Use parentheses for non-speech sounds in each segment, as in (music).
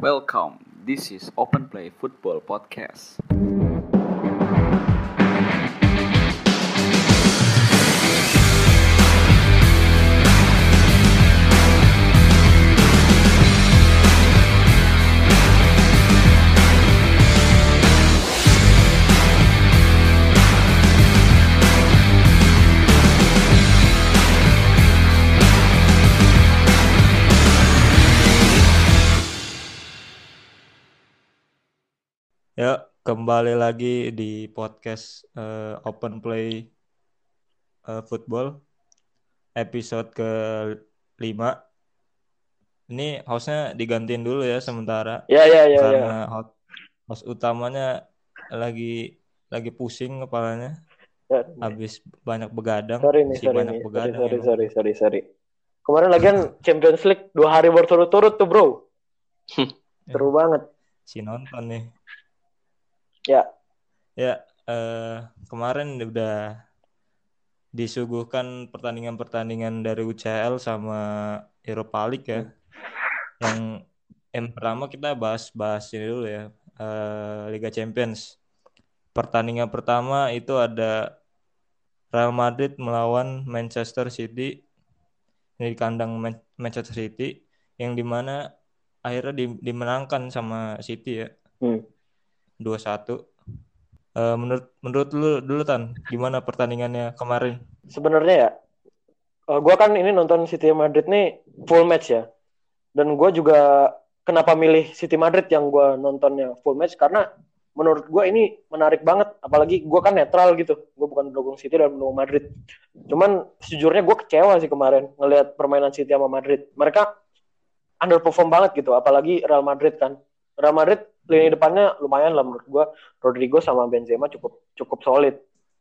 Welcome. This is Open Play Football Podcast. Kembali lagi di podcast eh, Open Play eh, Football episode ke-5. Ini hostnya digantiin dulu ya sementara Ya ya ya ya. karena host, host utamanya lagi lagi pusing kepalanya Ya, habis banyak begadang. sorry nih, sorry banyak nih. Sorry, begadang sorry, emang. sorry, sorry, sorry. Kemarin lagian Champions League dua hari berturut-turut tuh bro. Seru banget. Si nonton nih. Ya, Ya, eh, kemarin udah disuguhkan pertandingan-pertandingan dari UCL sama Europa League ya. Yang yang pertama kita bahas-bahas ini dulu ya, eh, Liga Champions. Pertandingan pertama itu ada Real Madrid melawan Manchester City. Ini di kandang Man- Manchester City yang di mana akhirnya di- dimenangkan sama City ya. Hmm. 2-1. Eh, menurut menurut lu dulu Tan, gimana pertandingannya kemarin? sebenarnya ya, eh, gua kan ini nonton City Madrid nih full match ya. Dan gua juga kenapa milih City Madrid yang gua nontonnya full match karena menurut gua ini menarik banget. Apalagi gua kan netral gitu. Gua bukan mendukung City dan mendukung Madrid. Cuman sejujurnya gua kecewa sih kemarin ngelihat permainan City sama Madrid. Mereka underperform banget gitu. Apalagi Real Madrid kan. Real Madrid lini depannya lumayan lah menurut gua. Rodrigo sama Benzema cukup cukup solid.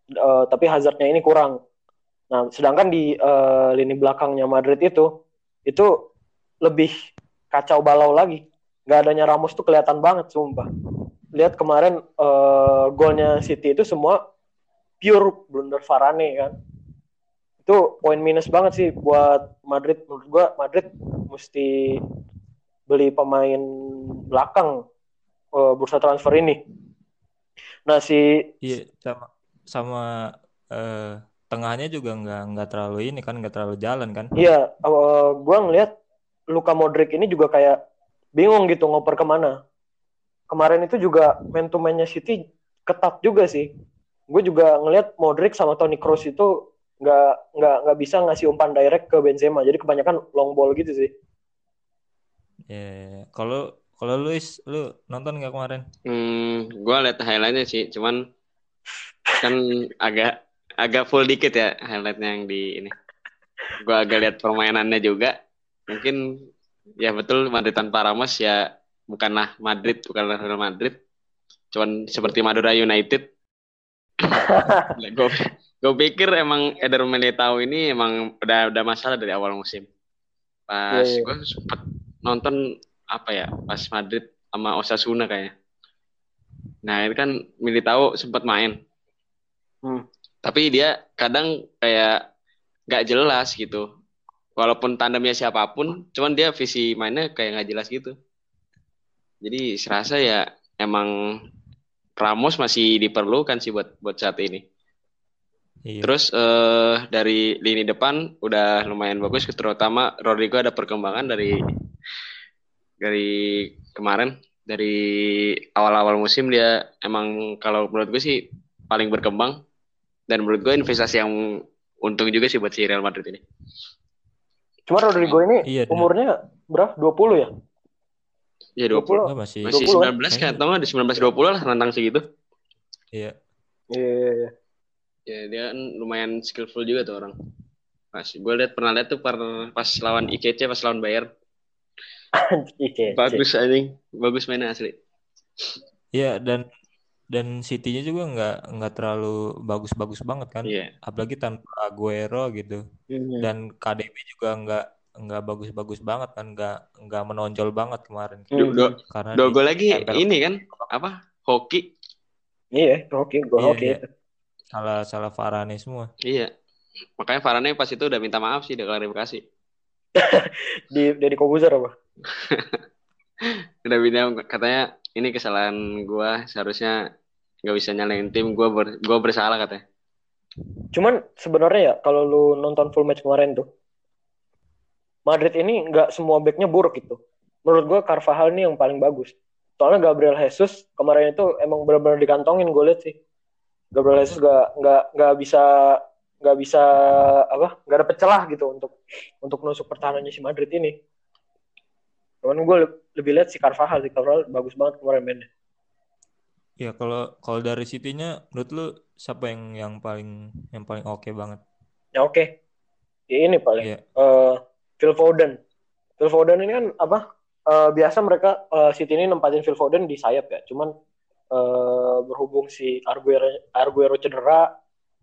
Eh, tapi Hazardnya ini kurang. Nah, sedangkan di eh, lini belakangnya Madrid itu itu lebih kacau balau lagi. Gak adanya Ramos tuh kelihatan banget, sumpah. Lihat kemarin eh, golnya City itu semua pure blunder Varane kan. Itu poin minus banget sih buat Madrid. Menurut gua Madrid mesti beli pemain belakang eh, bursa transfer ini. Nah, si Iya, sama sama eh, tengahnya juga nggak nggak terlalu ini kan, nggak terlalu jalan kan? Iya, eh, gua ngelihat Luka Modric ini juga kayak bingung gitu ngoper ke mana. Kemarin itu juga man to man-nya City ketat juga sih. Gue juga ngelihat Modric sama Toni Kroos itu nggak nggak nggak bisa ngasih umpan direct ke Benzema. Jadi kebanyakan long ball gitu sih. Ya, kalau kalau lu Is, lu nonton nggak kemarin? Hmm, gua liat highlightnya sih, cuman kan agak agak full dikit ya highlightnya yang di ini. Gua agak lihat permainannya juga. Mungkin ya betul Madrid tanpa Ramos ya bukanlah Madrid, bukanlah Real Madrid. Cuman seperti Madura United. (laughs) gue gue pikir emang Eder Militao ini emang udah udah masalah dari awal musim. Pas Iya, iya. gue sempet nonton apa ya pas Madrid sama Osasuna kayaknya. Nah itu kan Militao sempat main. Hmm. Tapi dia kadang kayak nggak jelas gitu. Walaupun tandemnya siapa pun, cuman dia visi mainnya kayak nggak jelas gitu. Jadi serasa ya emang Ramos masih diperlukan sih buat buat saat ini. Iya. Terus eh, dari lini depan udah lumayan bagus, terutama Rodrigo ada perkembangan dari dari kemarin, dari awal-awal musim dia emang kalau menurut gue sih paling berkembang dan menurut gue investasi yang untung juga sih buat si Real Madrid ini. Cuma Rodrigo ini Iya, dia- umurnya berapa? 20 ya? Ya 20. 20. Oh, masih Masih 20 kan? 19 kan atau enggak di 19 20 lah rentang segitu. iya. Iya, iya, iya. Ya dia kan lumayan skillful juga tuh orang. Pas gue lihat pernah lihat tuh per, pas lawan IKC pas lawan Bayern. Bagus anjing, bagus mainnya asli. Iya, dan dan City-nya juga nggak nggak terlalu bagus-bagus banget kan? Iya. Apalagi tanpa Aguero gitu. Hmm. Dan KDB juga nggak nggak bagus-bagus banget kan, nggak nggak menonjol banget kemarin. Do, do, Karena do gol lagi ini kan apa? Hoki. Iya, oke, gue Iya, oke. iya. salah salah Varane semua. Iya. Makanya Varane pas itu udah minta maaf sih, udah klarifikasi. (laughs) Di dari Kobuzer apa? (laughs) udah bilang katanya ini kesalahan gua seharusnya nggak bisa nyalain tim gua ber, gua bersalah katanya Cuman sebenarnya ya kalau lu nonton full match kemarin tuh Madrid ini nggak semua backnya buruk gitu. Menurut gue Carvajal ini yang paling bagus. Soalnya Gabriel Jesus kemarin itu emang benar-benar dikantongin gue lihat sih. Gabriel Jesus nggak nggak nggak bisa nggak bisa apa nggak ada pecelah gitu untuk untuk nusuk pertahanannya si Madrid ini. Cuman gue lebih lihat si Carvajal si Carvajal bagus banget kemarin mainnya. Ya kalau kalau dari City-nya menurut lu siapa yang yang paling yang paling oke banget? Ya oke. Ya, ini paling Iya. eh, Phil Foden. Phil Foden ini kan apa? eh, biasa mereka eh, City ini nempatin Phil Foden di sayap ya. Cuman eh, berhubung si Arguero, Arguero cedera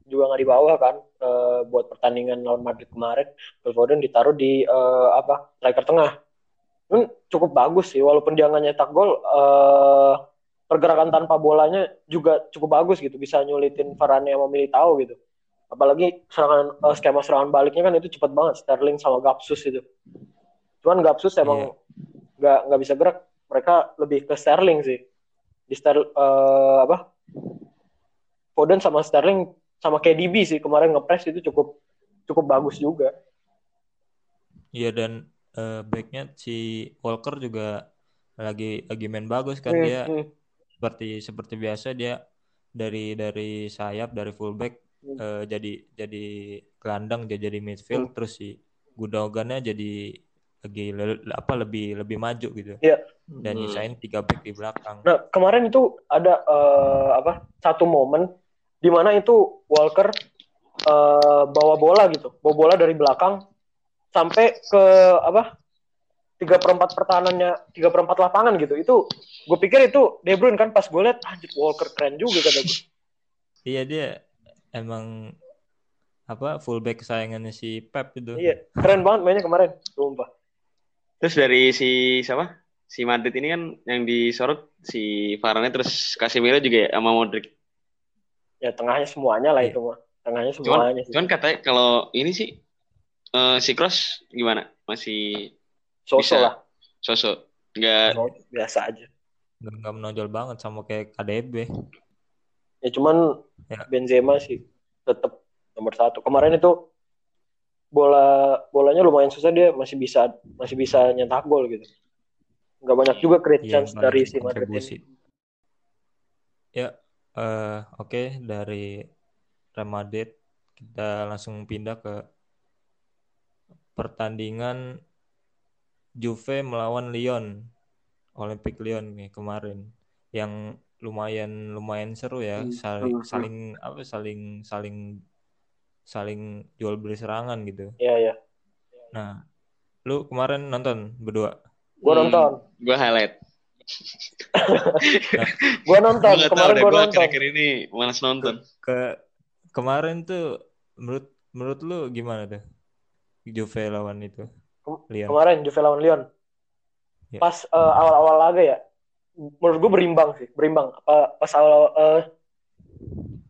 juga nggak dibawa kan eh, buat pertandingan lawan Madrid kemarin. Phil Foden ditaruh di eh, apa? striker tengah. Cuman cukup bagus sih walaupun dia nggak nyetak gol. eh, pergerakan tanpa bolanya juga cukup bagus gitu bisa nyulitin Varane sama Militao gitu apalagi serangan eh, skema serangan baliknya kan itu cepat banget Sterling sama Gapsus itu cuman Gapsus emang nggak nggak bisa gerak mereka lebih ke Sterling sih di Ster eh, apa Foden sama Sterling sama KDB sih kemarin ngepres itu cukup cukup bagus juga Iya dan eh, backnya si Walker juga lagi lagi main bagus kan Hmm, dia hmm. seperti seperti biasa dia dari dari sayap dari fullback Hmm. eh, jadi jadi gelandang dia jadi midfield terus si Gundogannya jadi lagi le- apa lebih lebih maju gitu Iya. dan Hmm. nyisain tiga back di belakang Nah, kemarin itu ada eh, apa? Satu momen di mana itu Walker eh, bawa bola gitu, bawa bola dari belakang sampai ke apa? tiga perempat pertahanannya, tiga perempat lapangan gitu. Itu gue pikir itu De Bruyne kan pas gue liat, anjir Walker keren juga kata gue. iya dia emang apa fullback kesayangannya si Pep itu Iya, keren banget mainnya kemarin, sumpah. terus dari si siapa si Madrid ini kan yang disorot si Varane terus Casemiro juga ya sama Modric Ya tengahnya semuanya lah Iya. itu mah. Tengahnya cuman semuanya sih. cuman katanya kalau ini sih eh, si Cross gimana masih Sosok bisa. lah, sosok nggak biasa aja. nggak menonjol banget sama kayak KDB Ya cuman Ya. Benzema sih tetap nomor satu. Kemarin itu bola bolanya lumayan susah dia masih bisa masih bisa nyetak gol gitu. Nggak banyak juga create Iya, chance banyak dari si Madrid ini. Ya, eh, oke dari Real Madrid kita langsung pindah ke pertandingan Juve melawan Lyon, Olympic Lyon nih kemarin, yang lumayan lumayan seru ya, saling hmm. saling apa saling saling saling jual beli serangan gitu. Iya ya. Nah, lu kemarin nonton berdua? Gua Hmm. nonton. gue highlight (laughs) Gua nonton. Gue tau Kemarin deh, gua gue nonton. akhir-akhir ini malas nonton. Ke kemarin tuh menurut menurut lu gimana tuh? Juve lawan itu. Lyon. Kemarin Juve lawan Lyon. Ya. Pas eh, awal-awal laga ya, menurut gue berimbang sih, berimbang. Apa pas awal eh,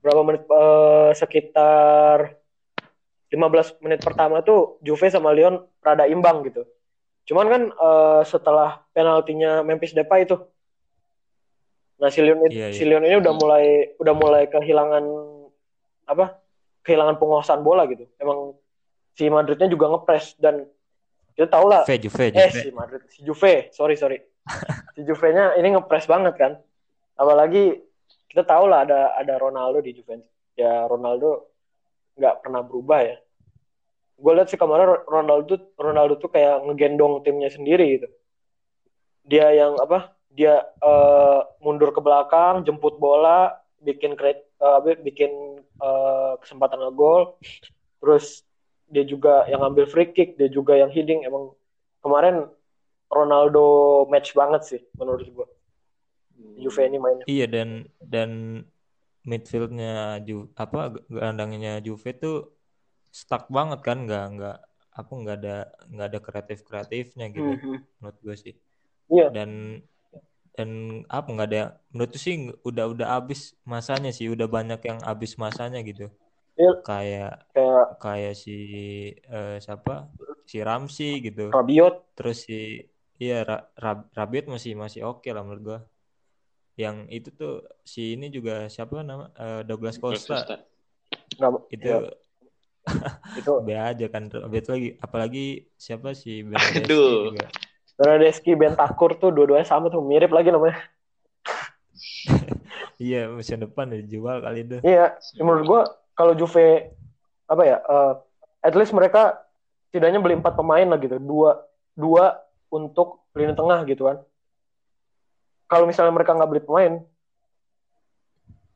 berapa menit eh, sekitar 15 menit pertama tuh Juve sama Lyon rada imbang gitu. Cuman kan eh, setelah penaltinya Memphis Depay itu, nah si Lyon, Iya, si iya. Lyon ini udah mulai udah mulai kehilangan apa? Kehilangan penguasaan bola gitu. Emang si Madridnya juga ngepres dan kita tahu lah Juve, Juve, Eh Juve. si Madrid, si Juve, sorry sorry. (laughs) si Juve-nya ini ngepres banget kan. Apalagi kita tahu lah ada ada Ronaldo di Juventus. Ya Ronaldo nggak pernah berubah ya. Gue lihat sih kemarin Ronaldo Ronaldo tuh kayak ngegendong timnya sendiri gitu. Dia yang apa? Dia eh, mundur ke belakang, jemput bola, bikin create, eh, apa, bikin eh, kesempatan ngegol. Terus dia juga yang ngambil free kick, dia juga yang heading. Emang kemarin Ronaldo match banget sih menurut gue. Juve ini mainnya. Iya dan dan midfieldnya Ju apa gelandangnya Juve tuh stuck banget kan nggak nggak apa nggak ada nggak ada kreatif kreatifnya gitu Mhm. menurut gue sih Iya. dan dan apa nggak ada menurut gue sih udah udah habis masanya sih udah banyak yang habis masanya gitu Iya. kayak Kayak kayak si eh, siapa si Ramsey gitu Rabiot, terus si iya Ra- Ra- Rabiot masih masih oke lah menurut gua. Yang itu tuh si ini juga siapa nama Eh, Douglas Costa Costa. Itu ya, itu be aja kan Rabiot lagi apalagi siapa si Bernadeschi Aduh. juga. Bernadeschi, Bentakur tuh dua-duanya sama tuh mirip lagi namanya. (laughs) Iya musim depan dijual kali itu. Iya, ya menurut gua kalau Juve apa ya, eh, at least mereka setidaknya beli empat pemain lah gitu, dua dua untuk lini tengah gitu kan. Kalau misalnya mereka nggak beli pemain,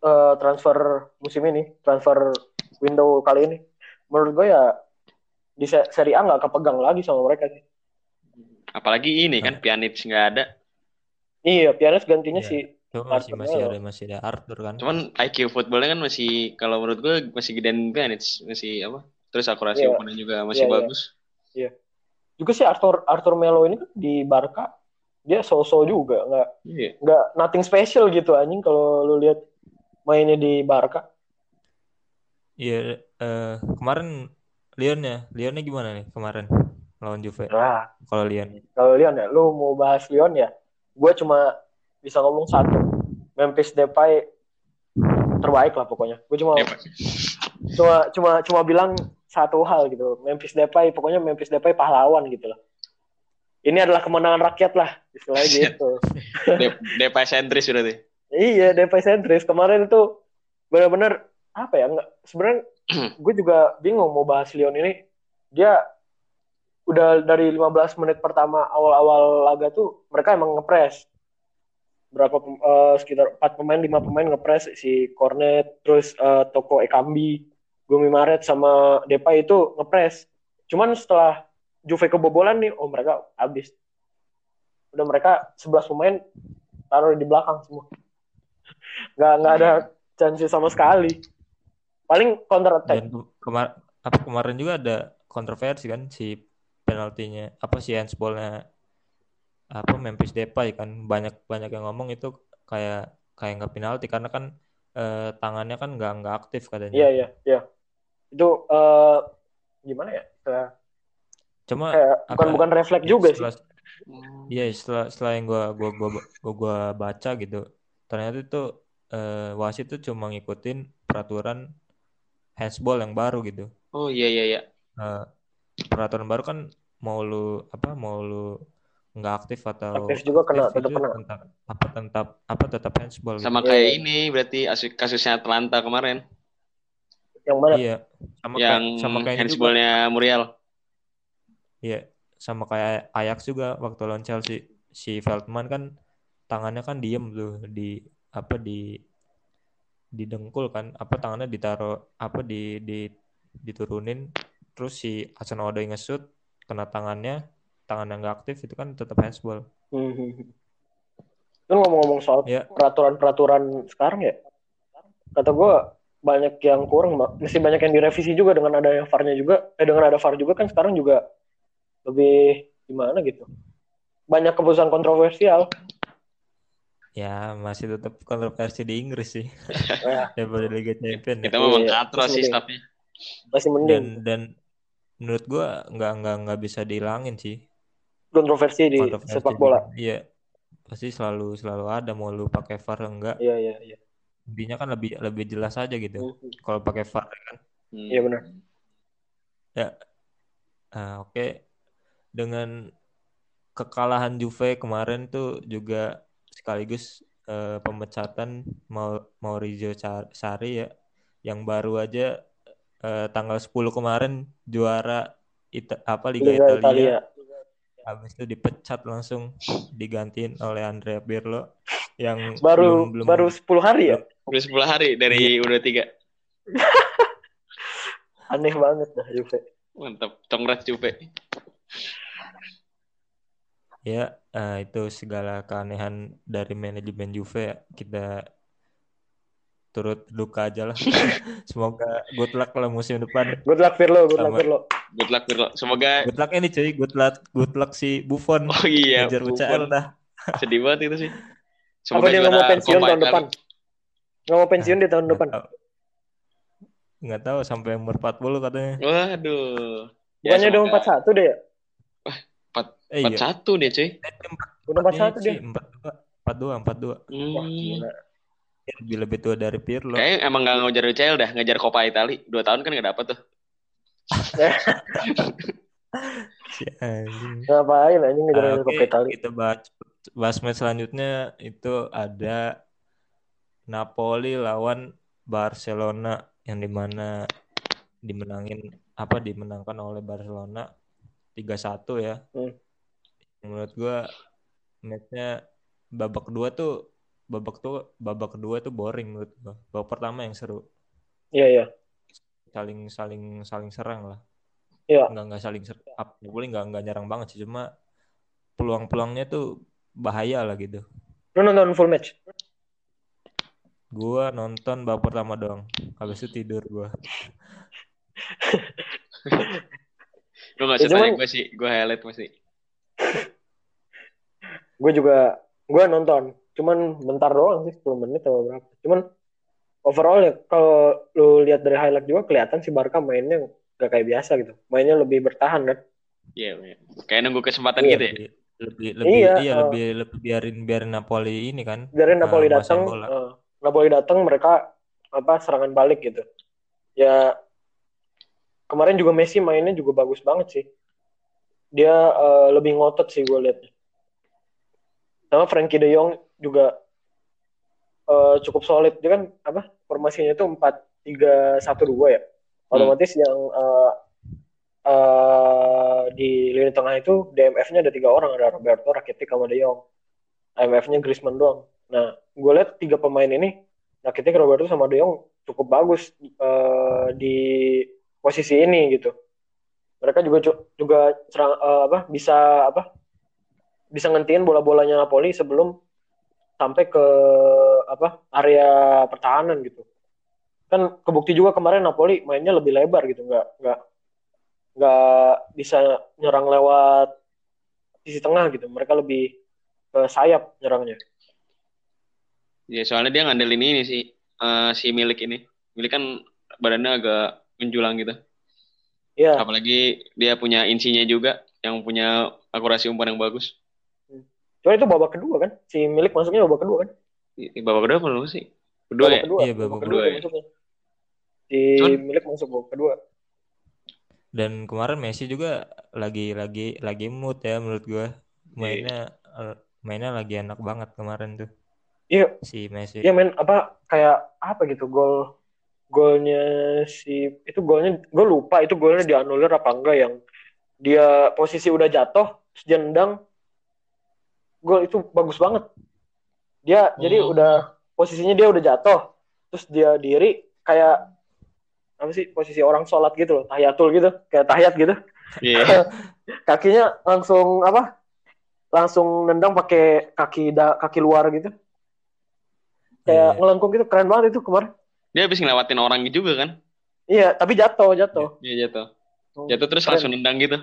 eh, transfer musim ini, transfer window kali ini, menurut gue ya di se- Serie A nggak kepegang lagi sama mereka sih. Apalagi ini kan Pjanic nggak ada. Iya, Pjanic gantinya Iya. si Cuma masih Arthur masih ada masih ada Arthur kan. Cuman IQ footballnya kan masih kalau menurut gue masih gedean Pjanic masih apa? Terus akurasi Iya. umpannya juga masih Iya, iya. bagus. juga sih Arthur Arthur Melo ini kan di Barca dia so-so juga nggak Iya. nggak nothing special gitu anjing kalau lu lihat mainnya di Barca. Iya eh, kemarin Lionnya, Lionnya gimana nih kemarin lawan Juve? Nah, Kalau Lion. kalau Lyon ya, lu mau bahas Lyon ya, gue cuma bisa ngomong satu, Memphis Depay terbaik lah pokoknya. Gue cuma Iya, cuma cuma cuma bilang satu hal gitu, Memphis Depay pokoknya Memphis Depay pahlawan gitu loh. Ini adalah kemenangan rakyat lah, istilahnya (laughs) gitu. Dep- Depay sentris berarti. Iya, Depay sentris kemarin itu benar-benar apa ya? Nggak, sebenarnya (clears throat) gue juga bingung mau bahas Lyon ini. Dia udah dari 15 menit pertama awal-awal laga tuh mereka emang ngepres. Berapa eh, sekitar 4 pemain, 5 pemain ngepres si Cornet, terus eh, Toko Ekambi, Gumi Maret sama Depay itu ngepres. Cuman setelah Juve kebobolan nih, oh mereka habis. Udah mereka 11 pemain taruh di belakang semua. Nggak nggak ada (laughs) chance sama sekali. Paling counter attack. Dan ke- kemar apa kemarin juga ada kontroversi kan si penaltinya apa sih handsballnya apa Memphis Depay kan banyak banyak yang ngomong itu kayak kayak nggak penalti karena kan eh, tangannya kan nggak nggak aktif katanya. Iya iya iya. Itu eh, gimana ya? Cuma kayak bukan apa, bukan refleks ya juga sih. setelah, Iya setelah setelah yang gua gua gua gua, gua baca gitu ternyata itu eh, wasit tuh cuma ngikutin peraturan handsball yang baru gitu. Oh iya iya iya. Eh, peraturan baru kan mau lu apa mau lu nggak aktif atau Aktif juga kena, aktif tetap itu kena. tetap apa tetap apa tetap handsball gitu. Sama Iya, kayak ini berarti asu- kasusnya Atlanta kemarin Yang mana? Iya, sama yang kayak sama kayak juga. handsballnya Muriel. Iya, sama kayak Ajax juga waktu lawan Chelsea. Si Veltman kan tangannya kan diem tuh di apa di di dengkul kan, apa tangannya ditaruh apa di di diturunin terus si Hudson Odoi nge-shoot kena tangannya, tangan yang nggak aktif itu kan tetap handsball. Hmm, hmm, hmm. Kan ngomong-ngomong soal Ya. peraturan-peraturan sekarang ya, kata gue banyak yang kurang, Mbak. mesti banyak yang direvisi juga dengan ada yang VAR-nya juga, eh dengan ada VAR juga kan sekarang juga lebih gimana gitu. Banyak keputusan kontroversial. Ya, masih tetap kontroversi di Inggris sih Nah, (laughs) daripada Liga Champions. Kita memang iya. katro sih staffnya. masih Dan mending dan menurut gua nggak nggak nggak bisa dihilangin sih. kontroversi di kontroversi sepak bola. Iya. Pasti selalu selalu ada mau lu pakai VAR enggak. Iya, iya, iya. Intinya kan lebih lebih jelas aja gitu. Hmm, Kalau pakai VAR kan. Hmm. Iya benar. Ah, oke. Dengan kekalahan Juve kemarin tuh juga sekaligus eh, pemecatan Mau- Maurizio Sarri ya yang baru aja eh, tanggal 10 kemarin juara Ita- apa Liga, Liga Italia. Italia. Habis itu dipecat langsung digantiin oleh Andrea Pirlo yang Baru belum belum baru 10 hari ya? Udah 10 hari dari Iya. udah tiga. (laughs) Aneh banget dah Juve. Mantap. Congrats Juve. Ya, eh, itu segala keanehan dari manajemen Juve ya. Kita turut duka aja lah. (laughs) Semoga good luck lah musim depan. Good luck Pirlo, good luck Sama. Pirlo. Good luck Pirlo. Semoga Good luck ini cuy, good luck good luck si Buffon. Oh iya, Ngejar Buffon. Dah. Sedih banget itu sih. Apa dia nggak mau pensiun tahun depan? Nggak mau pensiun di tahun depan. tahu. Nggak tahu sampai umur 40 katanya. Waduh. Ya, Bukannya udah semoga- 41 deh ya? Eh, Empat iya. satu dia cuy. Udah empat satu dia. Empat dua, empat dua, empat dua. Hmm. Lebih lebih tua dari Pirlo. Kayaknya emang gak ngejar UCL dah, ngejar Coppa Italia. Dua tahun kan gak dapet tuh. (laughs) Si anjing. Ngapain anjing ngejar Ah, ke Itali. kita bahas, bahas match selanjutnya itu ada Napoli lawan Barcelona yang di mana dimenangin apa dimenangkan oleh Barcelona 3-1 ya. Hmm. Menurut gua matchnya babak kedua tuh babak tuh babak kedua tuh boring menurut gua. Babak pertama yang seru. Iya iya. Saling saling saling serang lah. Iya. Nggak nggak saling serang. Boleh nggak nggak nyerang banget sih cuma peluang-peluangnya tuh bahaya lah gitu. Lu nonton full match? Gua nonton babak pertama doang. Habis itu tidur gua. (laughs) Lu gak Ya, usah tanya cuman- gue sih, gue highlight masih. (laughs) Gue juga gue nonton. Cuman bentar doang sih 10 menit atau berapa. Cuman overall ya kalau lu lihat dari highlight juga kelihatan si Barca mainnya gak kayak biasa gitu. Mainnya lebih bertahan kan. Iya, iya. kayak nunggu kesempatan Iya. gitu ya. Lebih lebih lebih Iya, iya, uh, lebih lebih biarin biarin Napoli ini kan. Biarin uh, Napoli menguasai datang, eh, Napoli datang mereka apa serangan balik gitu. Ya kemarin juga Messi mainnya juga bagus banget sih. Dia eh, lebih ngotot sih gue liatnya. Sama Frankie De Jong juga eh, cukup solid. Dia kan apa formasinya itu 4-3-1-2 ya. Otomatis yang eh, eh, di lini tengah itu DMF-nya ada tiga orang, ada Roberto, Rakitic, sama De Jong. IMF-nya Griezmann doang. Nah, gue lihat tiga pemain ini, Rakitic, Roberto, sama De Jong cukup bagus eh, di posisi ini gitu. Mereka juga juga serang, eh, apa bisa apa bisa ngentiin bola-bolanya Napoli sebelum sampai ke apa area pertahanan gitu. Kan kebukti juga kemarin Napoli mainnya lebih lebar gitu, nggak nggak nggak bisa nyerang lewat sisi tengah gitu. Mereka lebih ke sayap nyerangnya. Ya, soalnya dia ngandelin ini sih, eh, si milik ini. Milik kan badannya agak menjulang gitu. Iya. Apalagi dia punya insinya juga, yang punya akurasi umpan yang bagus. Cuman itu babak kedua kan? Si milik masuknya babak kedua kan? Babak kedua apa lu sih? Kedua babak ya? kedua. Iya, babak kedua kedua dia ya. masuknya. Si Cuman- milik masuk babak kedua. Dan kemarin Messi juga lagi lagi lagi mood ya menurut gua. Mainnya eh, mainnya lagi enak banget kemarin tuh Iya, si Messi. iya men apa kayak apa gitu gol golnya si itu golnya gue lupa itu golnya dianulir apa enggak yang dia posisi udah jatuh nendang gol itu bagus banget dia jadi Oh. udah posisinya dia udah jatuh terus dia diri kayak apa sih posisi orang sholat gitu loh tahiyatul gitu kayak tahiyat gitu Iya. (laughs) kakinya langsung apa langsung nendang pakai kaki da, kaki luar gitu kayak Iya. ngelengkung gitu keren banget itu kemarin Dia habis ngelewatin orang juga kan? iya tapi jatuh jatuh Iya jatuh. Oh, Jatuh terus keren. langsung nendang gitu.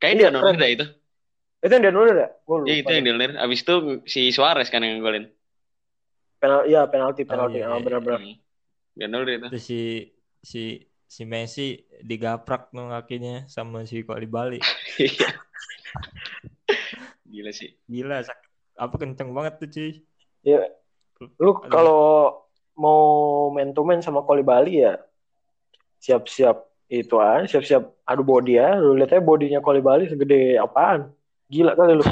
Kayaknya Iya, dia dah itu. itu yang dia nulis ya Iya itu yang dia Abis itu si Suarez kan yang golin. Penal, iya penalti Oh, penalti iya, ah, iya. benar-benar Hmm. Dia nulir itu. Terus si si si Messi digaprak tuh kakinya sama si Bali. (laughs) Iya. Gila sih. Gila sak- apa kenceng banget tuh cuy. Iya. lu kalau mau main to main sama Koli Bali ya siap-siap itu aja siap-siap adu body ya lu lihat aja bodinya Koli Bali segede apaan gila kali lu.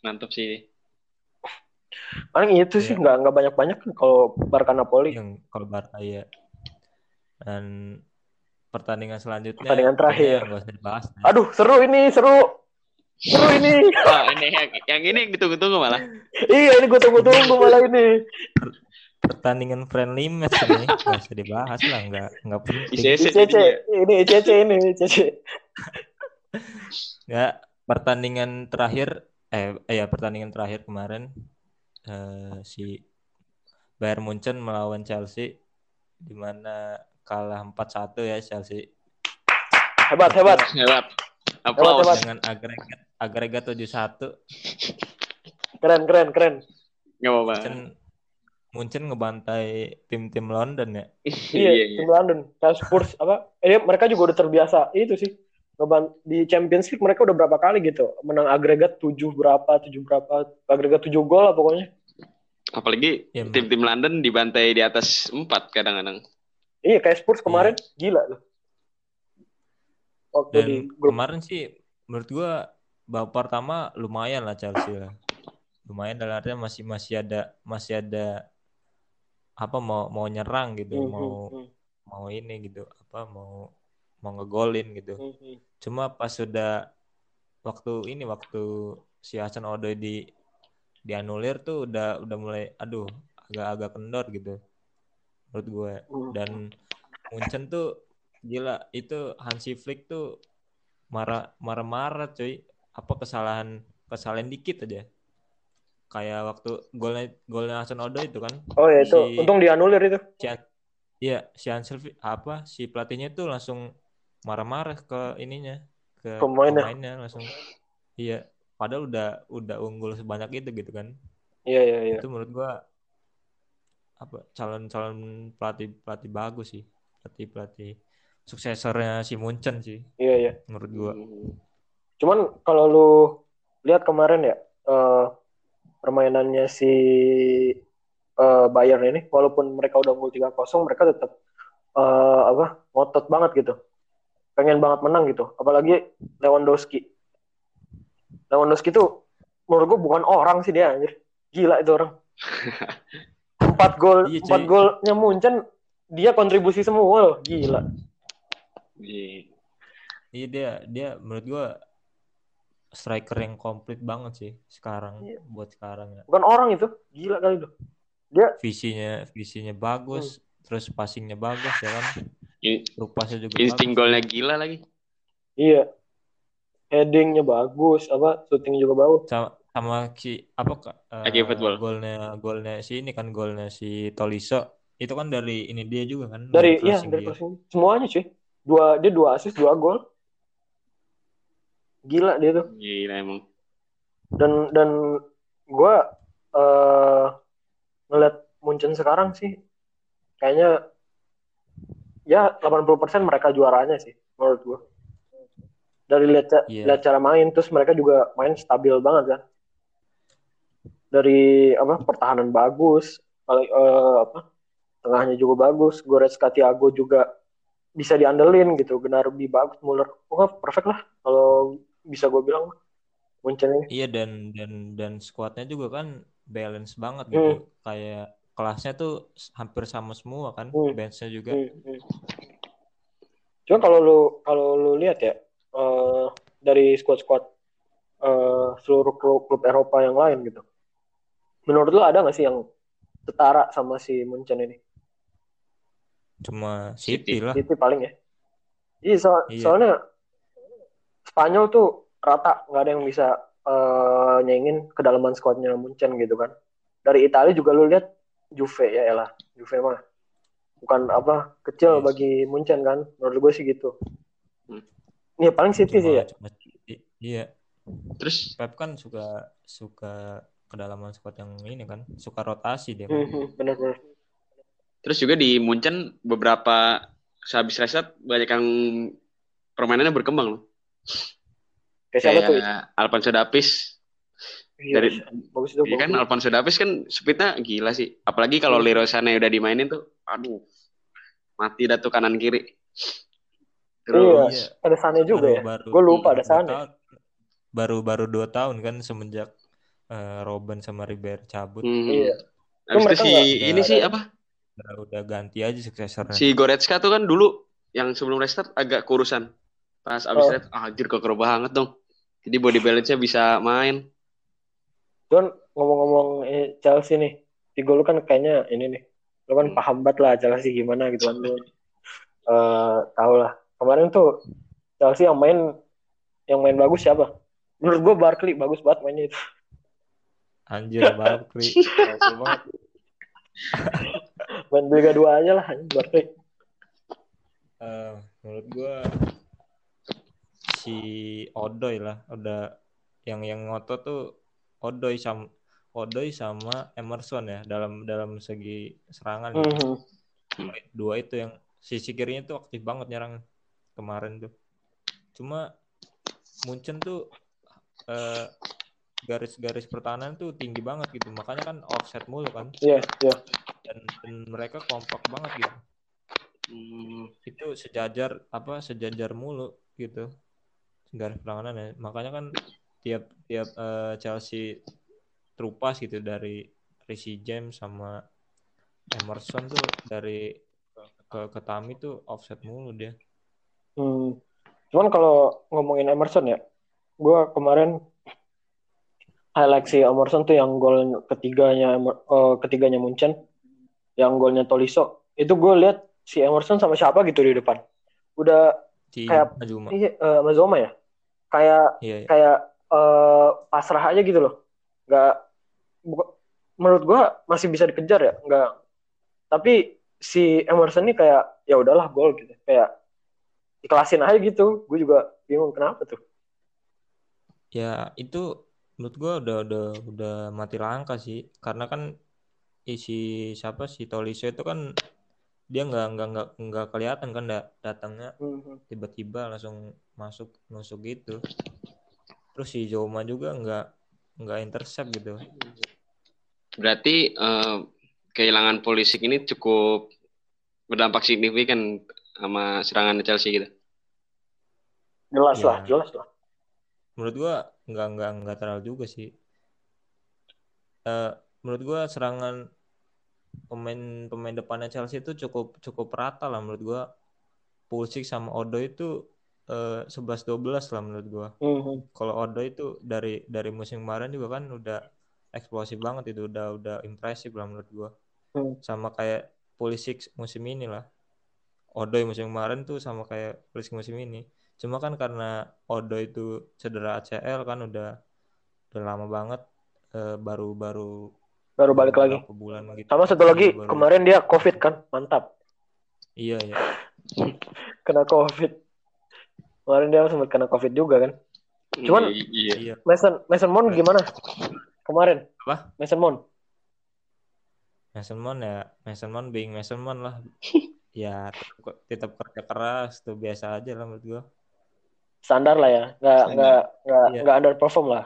Mantap sih. paling itu sih Iya. nggak nggak banyak-banyak kan kalau Barca Napoli yang kalau Barca ya. Dan pertandingan selanjutnya Pertandingan terakhir. nggak usah dibahas. deh. aduh seru ini seru seru ini Wah (laughs) ini yang, yang ini yang ditunggu-tunggu malah. iya ini gue tunggu-tunggu malah ini Pertandingan friendly match ini nggak usah dibahas lah, nggak nggak penting. ICC ini ICC ini ICC Ya, (laughs) pertandingan terakhir eh eh, ya pertandingan terakhir kemarin eh, si Bayern Munchen melawan Chelsea di mana kalah 4-1 ya Chelsea hebat hebat Hebat. Aplaus. Hebat, hebat. dengan agregat agregat 7-1. keren keren keren Gak apa-apa. Munchen ngebantai tim-tim London ya. iya Iya, iya. tim London. Kayak Spurs apa? Eh, mereka juga udah terbiasa itu sih. Ngeban di Champions League mereka udah berapa kali gitu. Menang agregat 7 berapa 7 berapa agregat 7 gol lah pokoknya. Apalagi Ya, tim-tim London dibantai di atas empat kadang-kadang. iya kayak Spurs kemarin gila tuh. Waktu Dan di grup. kemarin sih menurut gua babak pertama lumayan lah Chelsea lah. Lumayan dalam artinya masih masih ada masih ada apa mau mau nyerang gitu, Hmm, mau hmm, mau ini gitu, apa mau mau ngegolin gitu. hmm, hmm. Cuma pas sudah waktu ini waktu si Hasan Odoi di dianulir tuh udah udah mulai aduh agak-agak kendor gitu menurut gue Hmm. dan Munchen tuh gila itu Hansi Flick tuh marah marah-marah cuy apa kesalahan kesalahan dikit aja kayak waktu golnya golnya Hasan Odoi itu kan. Oh ya itu. Si- untung dianulir itu. Si Han- iya si Flick- apa si pelatihnya tuh langsung marah-marah ke ininya ke Pemainnya. pemainnya langsung. Iya padahal udah udah unggul sebanyak itu gitu kan. Iya iya iya. Itu menurut gua apa calon-calon pelatih pelatih bagus sih. Pelatih pelatih suksesornya si Munchen sih iya iya. menurut gua. Cuman kalau lu lihat kemarin ya eh, permainannya si eh, Bayern ini walaupun mereka udah unggul 3-0 mereka tetap eh, apa ngotot banget gitu. Pengen banget menang gitu. Apalagi Lewandowski. Lewandowski tuh menurut gua bukan orang sih dia anjir. Gila itu orang. (laughs) Empat gol, Iya, empat golnya Munchen dia kontribusi semua loh. Gila. Iya. iya dia dia menurut gua striker yang komplit banget sih sekarang Iya. buat sekarang ya Bukan orang itu. Gila kali itu. visinya visinya bagus terus passingnya bagus ya kan In- rupasnya juga Insting bagus. golnya gila lagi. Iya. Headingnya bagus, apa shooting juga bagus. sama sama si apa Kak, eh, football. golnya golnya si ini kan golnya si Tolisso itu kan dari ini dia juga kan Dari iya dari dia. crossing. Semuanya cuy. Dua dia dua assist, dua gol. Gila dia tuh. Gila emang. Dan dan gua eh ngeliat Munchen sekarang sih kayaknya ya 80% mereka juaranya sih menurut gua. Dari lihat ca- lihat cara main terus mereka juga main stabil banget kan. Dari apa pertahanan bagus, paling eh, apa tengahnya juga bagus, Goretzka Thiago juga bisa diandelin gitu, Gnabry bagus, Muller, oh perfect lah kalau bisa gue bilang Munchen ini. Iya dan dan dan skuadnya juga kan balance banget Hmm. gitu. Kayak kelasnya tuh hampir sama semua kan, Hmm. benchnya juga. Hmm, hmm. Cuma kalau lu kalau lu lihat ya eh, dari squad-squad eh, seluruh klub, klub Eropa yang lain gitu, menurut lu ada nggak sih yang setara sama si Munchen ini? Cuma City. City lah. Itu paling ya. Iya, so- Iya. soalnya Spanyol tuh rata nggak ada yang bisa eh, nyaingin kedalaman skuadnya Munchen gitu kan. Dari Italia juga lu lihat Juve ya elah, Juve mah bukan apa kecil Yes. bagi Munchen kan. Menurut gue sih gitu. Hmm. Iya paling City sih ya. cuma. Iya. Terus Pep kan suka suka kedalaman squad yang ini kan, suka rotasi dia. Hmm, kan. hmm, bener-bener. terus juga di Munchen beberapa sehabis restart banyak yang permainannya berkembang loh. Kayak siapa tuh? Alfonso Davies Iya, dari bagus itu. Iya kan bagus. Alfonso Davies kan speednya gila sih. Apalagi kalau Iya. Leroy Sané udah dimainin tuh, aduh, mati dah tuh kanan kiri. Terus Iya. Ada Sane juga ya. Baru- Gue lupa ada dua Sane. tahun. Baru baru dua tahun kan semenjak eh, Robben sama Ribery cabut. hmm. Iya. Habis itu si nggak- ini sih apa? Udah, udah ganti aja suksesornya. Si Goretzka tuh kan dulu yang sebelum restart agak kurusan. Pas abis Oh. ah, anjir keker banget dong. Jadi body balance-nya bisa main. Don ngomong-ngomong eh, Chelsea nih, Tigo lu kan kayaknya ini nih, lu kan Hmm. paham banget lah Chelsea gimana gitu kan lu. Eh, tahu lah. Kemarin tuh Chelsea yang main yang main bagus siapa? Menurut gue Barkley bagus banget mainnya itu. Anjir Barkley. (laughs) Main Liga 2 aja lah anjing, Barkley. Eh, menurut gua si Odoi lah. Udah yang yang ngotot tuh Odoi sama Odoi sama Emerson ya dalam dalam segi serangan. Gitu. Mhm. dua itu yang sisi kirinya tuh aktif banget nyerang kemarin tuh. Cuma Munchen tuh eh, garis-garis pertahanan tuh tinggi banget gitu. Makanya kan offset mulu kan. Iya, iya. dan, dan mereka kompak banget gitu. Hmm, itu sejajar apa sejajar mulu gitu garis pertahanan ya makanya kan tiap tiap eh, Chelsea terupas gitu dari Reece James sama Emerson tuh dari ke ke Tami tuh offset mulu dia Hmm. Cuman kalau ngomongin Emerson ya, gue kemarin highlight si Emerson tuh yang gol ketiganya eh, ketiganya Munchen, yang golnya Tolisso. Itu gue lihat si Emerson sama siapa gitu di depan. Udah si Kayak- Azuma iya eh, sama Zoma ya. Kayak iya iya. kayak eh, pasrah aja gitu loh. Nggak buka- menurut gue masih bisa dikejar ya, nggak. Tapi si Emerson ini kayak ya udahlah gol gitu. Kayak ikhlasin aja gitu. Gue juga bingung kenapa tuh. ya itu menurut gua udah udah udah mati langka sih karena kan isi siapa si Tolisso itu kan dia nggak nggak nggak nggak kelihatan kan da- datangnya Mhm. tiba-tiba langsung masuk nusuk gitu terus si Zoma juga nggak nggak intercept gitu berarti eh, kehilangan Pulisic ini cukup berdampak signifikan sama serangan Chelsea gitu. Jelas Ya. lah, jelas lah. menurut gua nggak nggak nggak terlalu juga sih Eh menurut gua serangan pemain pemain depannya Chelsea itu cukup cukup rata lah menurut gua. Pulisic sama Odo itu eh 11-12 lah menurut gua. Mhm. kalau Odo itu dari dari musim kemarin juga kan udah eksplosif banget itu udah udah impresif lah menurut gua. Hmm. sama kayak Pulisic musim ini lah. Odo musim kemarin tuh sama kayak Pulisic musim ini. Cuma kan karena Odo itu cedera ACL kan udah udah lama banget eh, baru Baru balik lagi. bulan gitu Sama satu lagi, Baru- kemarin dia COVID kan, mantap. iya ya (laughs) Kena COVID. Kemarin dia sempat kena COVID juga kan. Cuman- iya. iya Mason Mason Mount gimana? Kemarin. Apa? Mason Mount. Mason Mount ya Mason Mount being Mason Mount lah (laughs) ya tetap, tetap kerja keras tuh biasa aja lah menurut gua Standar lah ya. Nggak nggak nggak Iya. nggak underperform lah.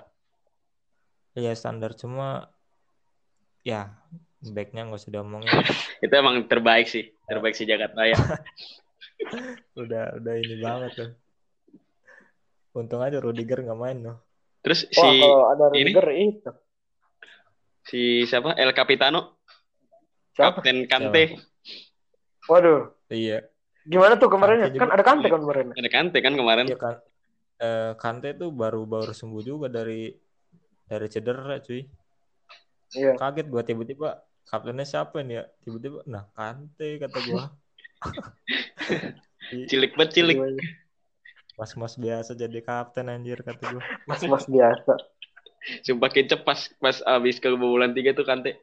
ya standar cuma ya backnya nggak usah diomongin (laughs) Itu emang terbaik sih, terbaik sih jagat raya. (laughs) udah udah ini banget tuh untung aja Rudiger nggak main loh Terus Wah, si kalau ada ini? Rudiger itu. si siapa? El Capitano, Siapa? Kapten Kante. Waduh. iya Gimana tuh kemarin? Juga. Kan ada Kante kan kemarin. Ada Kante kan kemarin. iya kan eh, Kante tuh baru baru sembuh juga dari dari cedera cuy Iya. kaget gua tiba-tiba kaptennya siapa nih ya tiba-tiba nah Kante kata gua (laughs) Cilik banget cilik. mas-mas biasa jadi kapten anjir kata gua Mas-mas biasa. Sumpah kecep pas pas abis kebobolan tiga tuh Kante.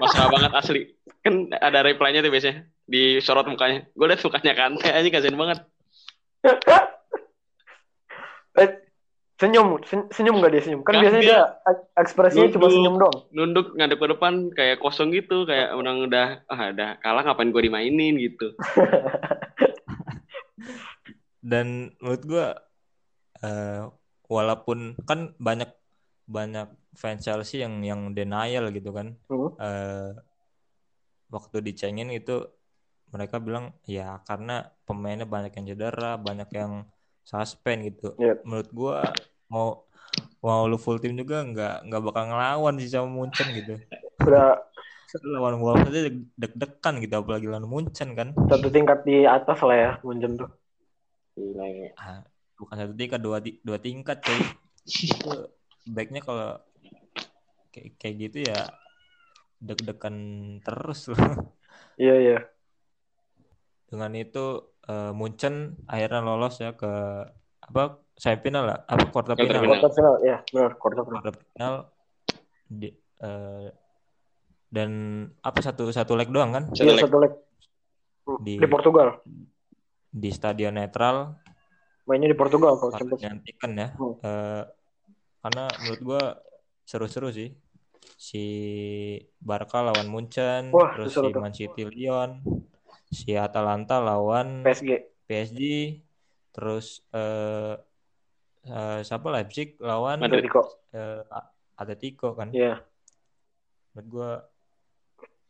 Pasrah banget asli. Kan ada reply-nya tuh biasanya di sorot mukanya. Gue liat mukanya Kante aja kasihan banget. (laughs) Senyum, sen- senyum nggak dia senyum? Kan Kan biasanya dia dia ek- ekspresinya cuma nunduk. senyum doang. Nunduk ngadep ke depan kayak kosong gitu, kayak orang udah ah udah kalah ngapain gue dimainin gitu. (laughs) dan menurut gua eh, walaupun kan banyak banyak fans Chelsea yang yang denial gitu kan Hmm. eh, waktu dicengin itu mereka bilang ya karena pemainnya banyak yang cedera banyak yang suspend gitu Iya. menurut gua mau mau lu full tim juga nggak nggak bakal ngelawan sih sama Munchen gitu Udah lawan Wolves aja deg- deg-degan gitu apalagi lawan Munchen kan satu tingkat di atas lah ya, Munchen tuh. Gila, ya. Ah, bukan satu tingkat dua dua tingkat cuy itu backnya kalau kayak kayak gitu ya deg-degan terus loh Iya, iya. dengan itu eh, Munchen akhirnya lolos ya ke apa semifinal lah apa quarter Quarter final final. Quarter final, ya, benar, quarter final. quarter final di, eh, dan apa satu satu leg doang kan Satu Iya, leg. satu leg. Di- Di Portugal. di stadion netral Mainnya di Portugal kalau Champions. menyantikan ya Hmm. Eh, karena menurut gua seru-seru sih si Barca lawan Munchen Wah, terus si. Man City Lyon si Atalanta lawan PSG. PSG terus eh eh, siapa Leipzig lawan. Atletico. eh, A- Atletico kan. Iya. Menurut gua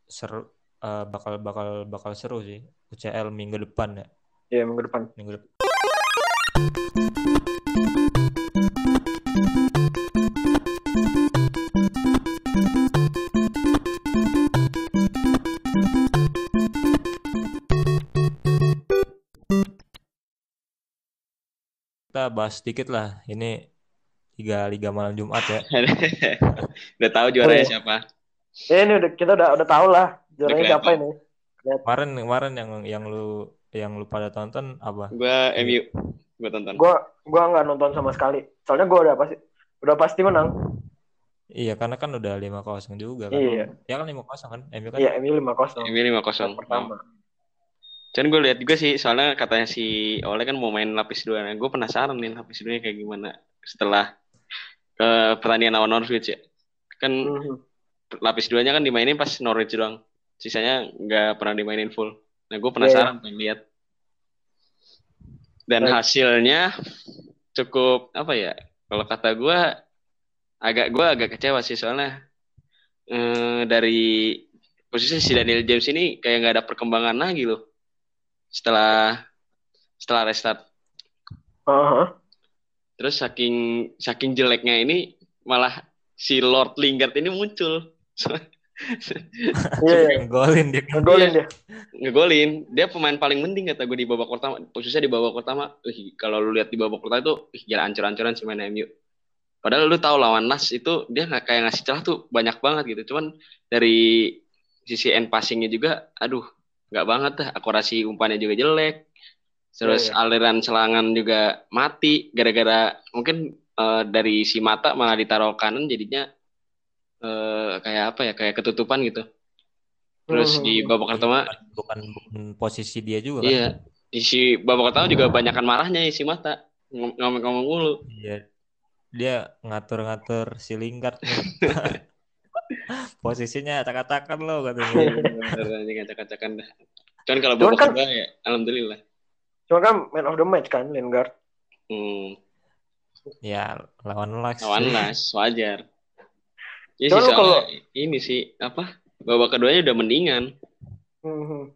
seru eh, bakal bakal bakal seru sih UCL minggu depan ya. Iya minggu depan. Minggu depan. Kita bahas sedikit lah. Ini tiga liga malam Jumat ya. (laughs) Udah tahu juaranya Oh. siapa? Ya ini udah kita udah udah tahu lah juaranya Udah siapa ini. Kemarin kemarin yang yang lu yang lu pada tonton apa? Gua MU. Gua tonton. Gua gua nggak nonton sama sekali. Soalnya gua udah pasti udah pasti menang. Iya, karena kan udah 5-0 juga kan. Iya. Ya kan 5-0 kan? MU kan. Iya, MU 5-0. MU 5-0. Pertama. Cuman gue lihat juga sih, soalnya katanya si Oleh kan mau main lapis dua. Nah, gue penasaran nih lapis dua kayak gimana setelah ke pertandingan lawan Norwich ya. Kan Mhm. lapis duanya kan dimainin pas Norwich doang. Sisanya nggak pernah dimainin full. Nah, gue penasaran pengen lihat. Dan Baik. hasilnya cukup apa ya? Kalau kata gue agak gue agak kecewa sih soalnya eh, dari posisi si Daniel James ini kayak nggak ada perkembangan lagi loh setelah setelah restart. Aha. Terus saking saking jeleknya ini malah si Lord Lingard ini muncul. Iya, iya. Golin dia. Ngegolin dia. ngegolin dia pemain paling penting kata gue di babak pertama khususnya di babak pertama kalau lu lihat di babak pertama itu ih, gila ancur-ancuran sih main MU padahal lu tahu lawan Nas itu dia nggak kayak ngasih celah tuh banyak banget gitu cuman dari sisi end passingnya juga aduh nggak banget dah akurasi umpannya juga jelek terus Iya, aliran serangan juga mati gara-gara mungkin eh, dari si mata malah ditaruh kanan jadinya eh, kayak apa ya kayak ketutupan gitu terus Mhm. di babak pertama bukan, bukan posisi dia juga kan. Iya, di si babak pertama juga banyakan marahnya ya si mata Ngom- ngomong-ngomong mulu. Iya. Dia ngatur-ngatur si Lingard. (laughs) Posisinya acak-acakan lo katanya. Bener aja ngacak-ngacakan dah. Cuman kalau Cuman babak kan- kedua ya, alhamdulillah. Cuma kan man of the match kan Lingard. Hmm, ya, lawan Lex. lawan Las, wajar. Ya sih, Cuman soalnya kalau- ini sih apa? Babak keduanya udah mendingan. Mhm.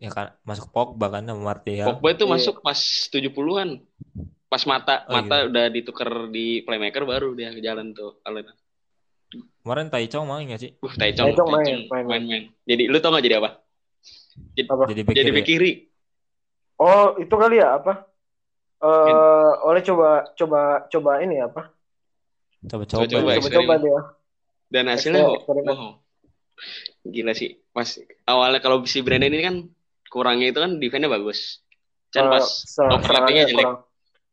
Ya kan masuk Pogba kan sama Martial. Pogba itu Iya. masuk pas 70-an. Pas mata Oh, mata gitu. udah ditukar di playmaker baru dia jalan tuh. aliran. Kemarin Tai Chong main gak sih? Uh, Taicong, Taicong main, main, main. main-main. Jadi lu tau gak jadi apa? Apa? Jadi back Jadi kiri bek ya? kiri. Oh, itu kali ya apa? Eh, oleh coba coba coba ini apa? Coba-coba. Coba-coba, ya. eksperimen. Coba-coba dia. Dan hasilnya wow. Gila sih. Pas awalnya kalau si Brandon ini kan kurangnya itu kan defense-nya bagus. Cuman Eh, pas overlapping-nya jelek. kurang.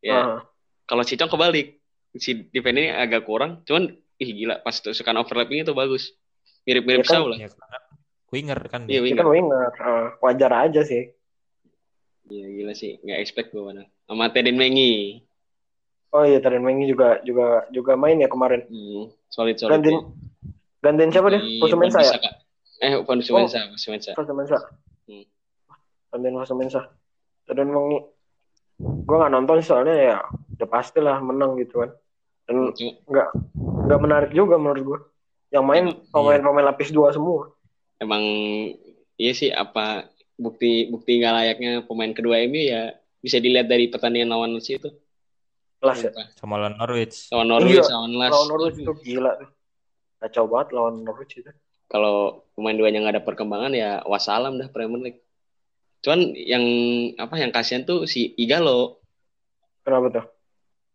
Ya. Aha. Kalau si Cong kebalik. Si defense ini agak kurang. Cuman ih gila pas tusukan overlapping itu bagus. Mirip-mirip Ya kan? Shaw lah. Ya, winger kan Iya, dia. Dia winger. kan winger. Eh, wajar aja sih. Iya gila sih. Nggak expect gue mana. Sama Tedin Mengi. Oh iya, Taren Mengi juga juga juga main ya kemarin. Hmm, solid solid. Gantiin ya. gantiin siapa deh? Fosumensa ya? Wan-Bissaka. Eh, bukan Fosumensa, Fosumensa. Fosumensa. Hmm. Gantiin Fosumensa. Taren Mengi. Gua nggak nonton soalnya ya udah pasti lah menang gitu kan. Dan nggak nggak menarik juga menurut gua. Yang main Iya. pemain-pemain lapis dua semua. emang iya sih apa bukti bukti nggak layaknya pemain kedua MU ya bisa dilihat dari pertandingan lawan Leeds itu Kelas ya. Sama lawan Norwich. lawan Norwich Iya, lawan Las Lawan Norwich itu gila tuh. Kacau banget lawan Norwich itu. kalau pemain duanya nggak ada perkembangan ya wassalam dah Premier League cuman yang apa yang kasihan tuh si Igalo Kenapa tuh?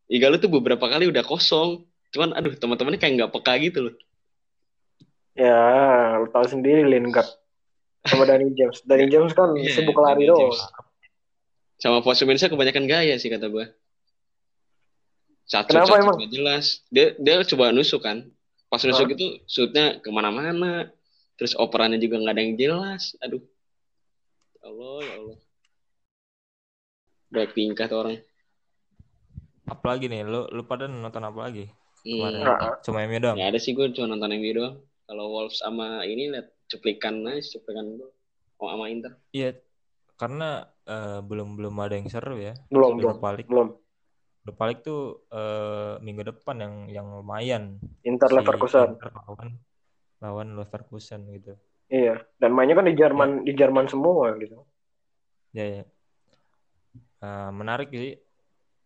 Igalo tuh beberapa kali udah kosong. Cuman aduh teman-temannya kayak nggak peka gitu loh. Ya, lu tahu sendiri Lingard. Sama Danny James. Danny (laughs) James kan Iya, sibuk lari Danny doang. James. sama Fosumensa kebanyakan gaya sih kata gue Cacut, Kenapa cacut emang? jelas. Dia dia coba nusuk kan. Pas nusuk Hah? itu shootnya ke mana-mana. Terus operannya juga nggak ada yang jelas. Aduh. Ya Allah ya Allah. Baik tingkah tuh orang Apalagi nih, lu lu pada nonton apa lagi? Kemarin. hmm. Nggak. Cuma MU doang. nggak ada sih gue cuma nonton MU doang kalau Wolves sama ini liat cuplikan aja cuplikan gue oh sama Inter Iya. karena eh, belum belum ada yang seru ya. Belum, belum. League. Belum. Europa League tuh eh, minggu depan yang yang lumayan. Inter Si Leverkusen. Inter lawan lawan Leverkusen gitu. Iya. Dan mainnya kan di Jerman di Jerman semua gitu. Ya ya. Eh, menarik sih.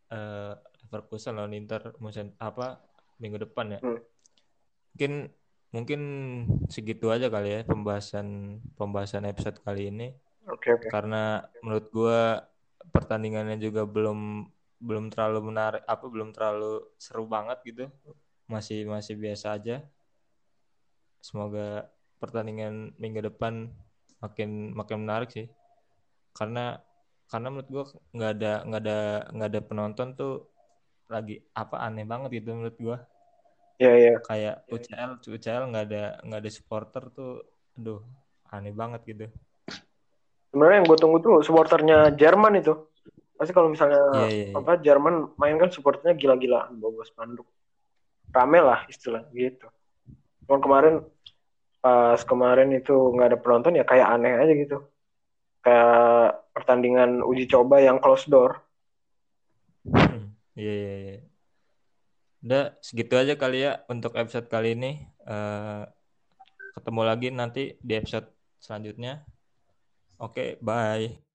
Eh, Leverkusen lawan Inter musim apa minggu depan ya. Hmm. Mungkin mungkin segitu aja kali ya pembahasan pembahasan episode kali ini. Oke, oke. karena menurut gua pertandingannya juga belum belum terlalu menarik apa belum terlalu seru banget gitu masih masih biasa aja semoga pertandingan minggu depan makin makin menarik sih karena karena menurut gua nggak ada nggak ada nggak ada penonton tuh lagi apa aneh banget gitu menurut gua Iya, iya. kayak UCL UCL nggak ada nggak ada supporter tuh aduh aneh banget gitu Sebenarnya yang gue tunggu tuh supporternya Jerman itu. Pasti kalau misalnya Iya, iya, iya. apa Jerman main kan supporternya gila-gilaan bawa spanduk. Rame lah istilah gitu. Cuman kemarin pas kemarin itu nggak ada penonton ya kayak aneh aja gitu. Kayak pertandingan uji coba yang close door. Iya, iya, iya. Udah segitu aja kali ya untuk episode kali ini. Eh, ketemu lagi nanti di episode selanjutnya. Oke, bye.